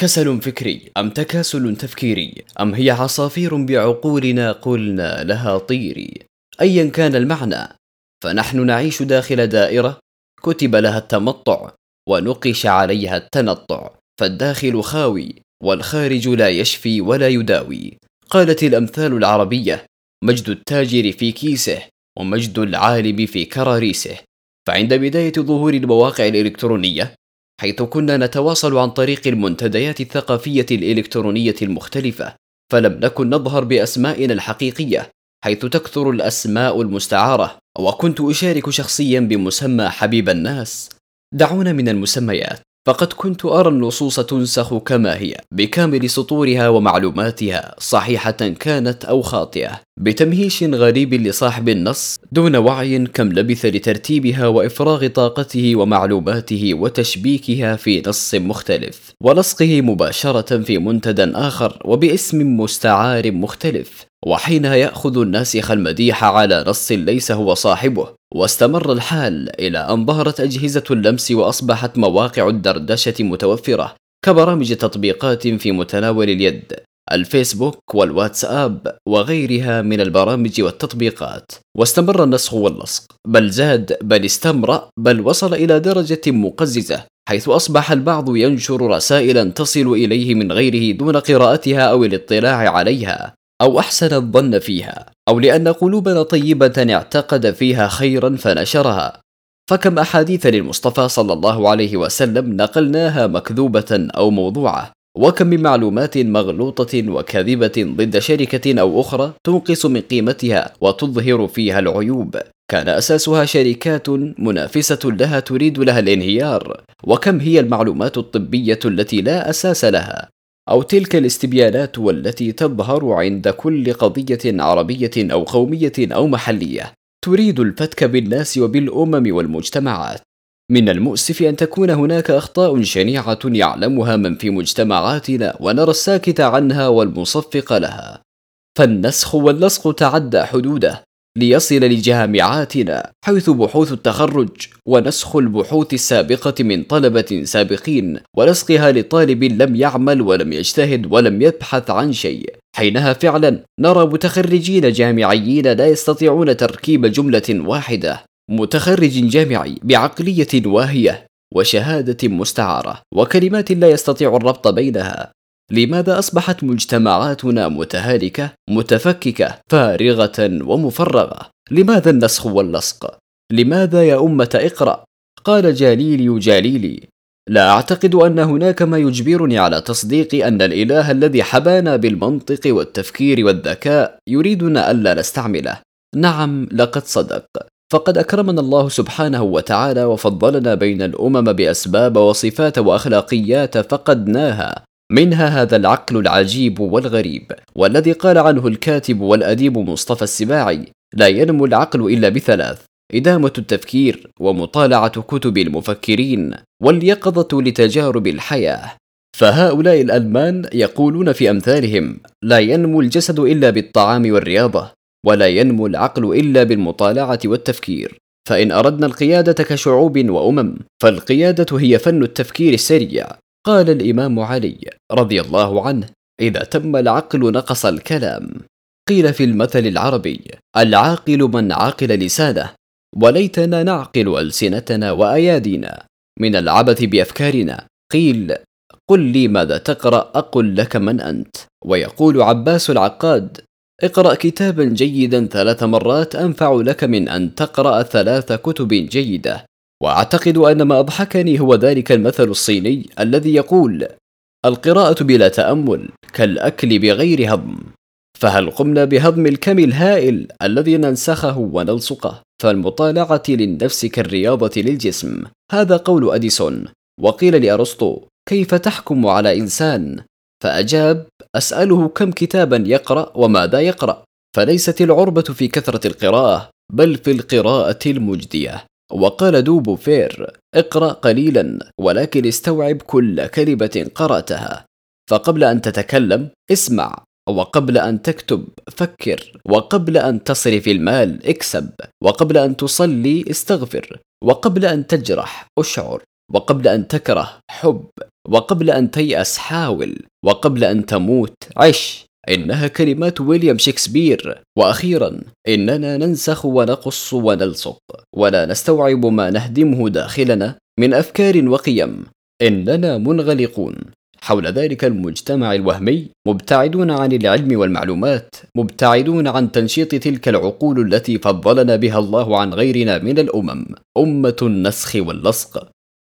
كسل فكري أم تكاسل تفكيري؟ أم هي عصافير بعقولنا قلنا لها طيري؟ أيا كان المعنى فنحن نعيش داخل دائرة كتب لها التمطع ونقش عليها التنطع فالداخل خاوي والخارج لا يشفي ولا يداوي. قالت الأمثال العربية مجد التاجر في كيسه ومجد العالم في كراريسه. فعند بداية ظهور المواقع الإلكترونية حيث كنا نتواصل عن طريق المنتديات الثقافية الإلكترونية المختلفة فلم نكن نظهر بأسمائنا الحقيقية حيث تكثر الأسماء المستعارة وكنت أشارك شخصيا بمسمى حبيب الناس. دعونا من المسميات. فقد كنت أرى النصوص تنسخ كما هي بكامل سطورها ومعلوماتها صحيحة كانت أو خاطئة بتمهيش غريب لصاحب النص دون وعي كم لبث لترتيبها وإفراغ طاقته ومعلوماته وتشبيكها في نص مختلف. ولصقه مباشرة في منتدى آخر وباسم مستعار مختلف وحينها يأخذ الناسخ المديح على نص ليس هو صاحبه. واستمر الحال إلى أن ظهرت أجهزة اللمس وأصبحت مواقع الدردشة متوفرة كبرامج تطبيقات في متناول اليد الفيسبوك والواتساب وغيرها من البرامج والتطبيقات. واستمر النسخ واللصق بل زاد بل استمر بل وصل إلى درجة مقززة. حيث أصبح البعض ينشر رسائلا تصل إليه من غيره دون قراءتها أو الاطلاع عليها أو أحسن الظن فيها أو لأن قلوبنا طيبة اعتقد فيها خيرا فنشرها. فكم أحاديث للمصطفى صلى الله عليه وسلم نقلناها مكذوبة أو موضوعة وكم من معلومات مغلوطة وكاذبة ضد شركة أو أخرى تنقص من قيمتها وتظهر فيها العيوب. كان أساسها شركات منافسة لها تريد لها الانهيار وكم هي المعلومات الطبية التي لا أساس لها أو تلك الاستبيانات والتي تظهر عند كل قضية عربية أو قومية أو محلية تريد الفتك بالناس وبالأمم والمجتمعات. من المؤسف أن تكون هناك أخطاء شنيعة يعلمها من في مجتمعاتنا ونرى الساكت عنها والمصفق لها. فالنسخ واللصق تعدى حدوده ليصل لجامعاتنا حيث بحوث التخرج ونسخ البحوث السابقة من طلبة سابقين ولصقها لطالب لم يعمل ولم يجتهد ولم يبحث عن شيء. حينها فعلا نرى متخرجين جامعيين لا يستطيعون تركيب جملة واحدة. متخرج جامعي بعقلية واهية وشهادة مستعارة وكلمات لا يستطيع الربط بينها. لماذا أصبحت مجتمعاتنا متهالكة متفككة فارغة ومفرغة؟ لماذا النسخ واللصق؟ لماذا يا أمة اقرأ؟ قال جاليلي جاليلي لا أعتقد أن هناك ما يجبرني على تصديق أن الإله الذي حبانا بالمنطق والتفكير والذكاء يريدنا ألا نستعمله. نعم لقد صدق. فقد أكرمنا الله سبحانه وتعالى وفضلنا بين الأمم بأسباب وصفات وأخلاقيات فقدناها. منها هذا العقل العجيب والغريب والذي قال عنه الكاتب والأديب مصطفى السباعي لا ينمو العقل إلا بثلاث إدامة التفكير ومطالعة كتب المفكرين واليقظة لتجارب الحياة. فهؤلاء الألمان يقولون في أمثالهم لا ينمو الجسد إلا بالطعام والرياضة ولا ينمو العقل إلا بالمطالعة والتفكير. فإن أردنا القيادة كشعوب وأمم فالقيادة هي فن التفكير السريع. قال الإمام علي رضي الله عنه إذا تم العقل نقص الكلام. قيل في المثل العربي العاقل من عاقل لسانه وليتنا نعقل ألسنتنا وأيادينا من العبث بأفكارنا. قيل قل لي ماذا تقرأ؟ أقل لك من أنت. ويقول عباس العقاد اقرأ كتابا جيدا ثلاث مرات أنفع لك من أن تقرأ ثلاث كتب جيدة. وأعتقد أن ما أضحكني هو ذلك المثل الصيني الذي يقول القراءة بلا تأمل كالأكل بغير هضم فهل قمنا بهضم الكم الهائل الذي ننسخه ونلصقه؟ فالمطالعة للنفس كالرياضة للجسم. هذا قول أديسون. وقيل لأرسطو كيف تحكم على إنسان؟ فأجاب أسأله كم كتابا يقرأ وماذا يقرأ. فليست العربة في كثرة القراءة بل في القراءة المجدية. وقال دوبو فير اقرأ قليلا ولكن استوعب كل كلمة قرأتها. فقبل أن تتكلم اسمع وقبل أن تكتب فكر وقبل أن تصرف المال اكسب وقبل أن تصلي استغفر وقبل أن تجرح اشعر وقبل أن تكره حب وقبل أن تيأس حاول وقبل أن تموت عش. إنها كلمات ويليام شكسبير. وأخيرا إننا ننسخ ونقص ونلصق ولا نستوعب ما نهدمه داخلنا من أفكار وقيم. إننا منغلقون. حول ذلك المجتمع الوهمي مبتعدون عن العلم والمعلومات مبتعدون عن تنشيط تلك العقول التي فضلنا بها الله عن غيرنا من الأمم. أمة النسخ واللصق.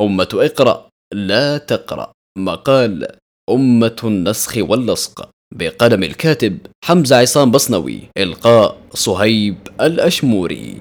أمة اقرأ لا تقرأ. مقال أمة النسخ واللصق. بقلم الكاتب حمزة عصام بصنوي إلقاء صهيب الأشموري.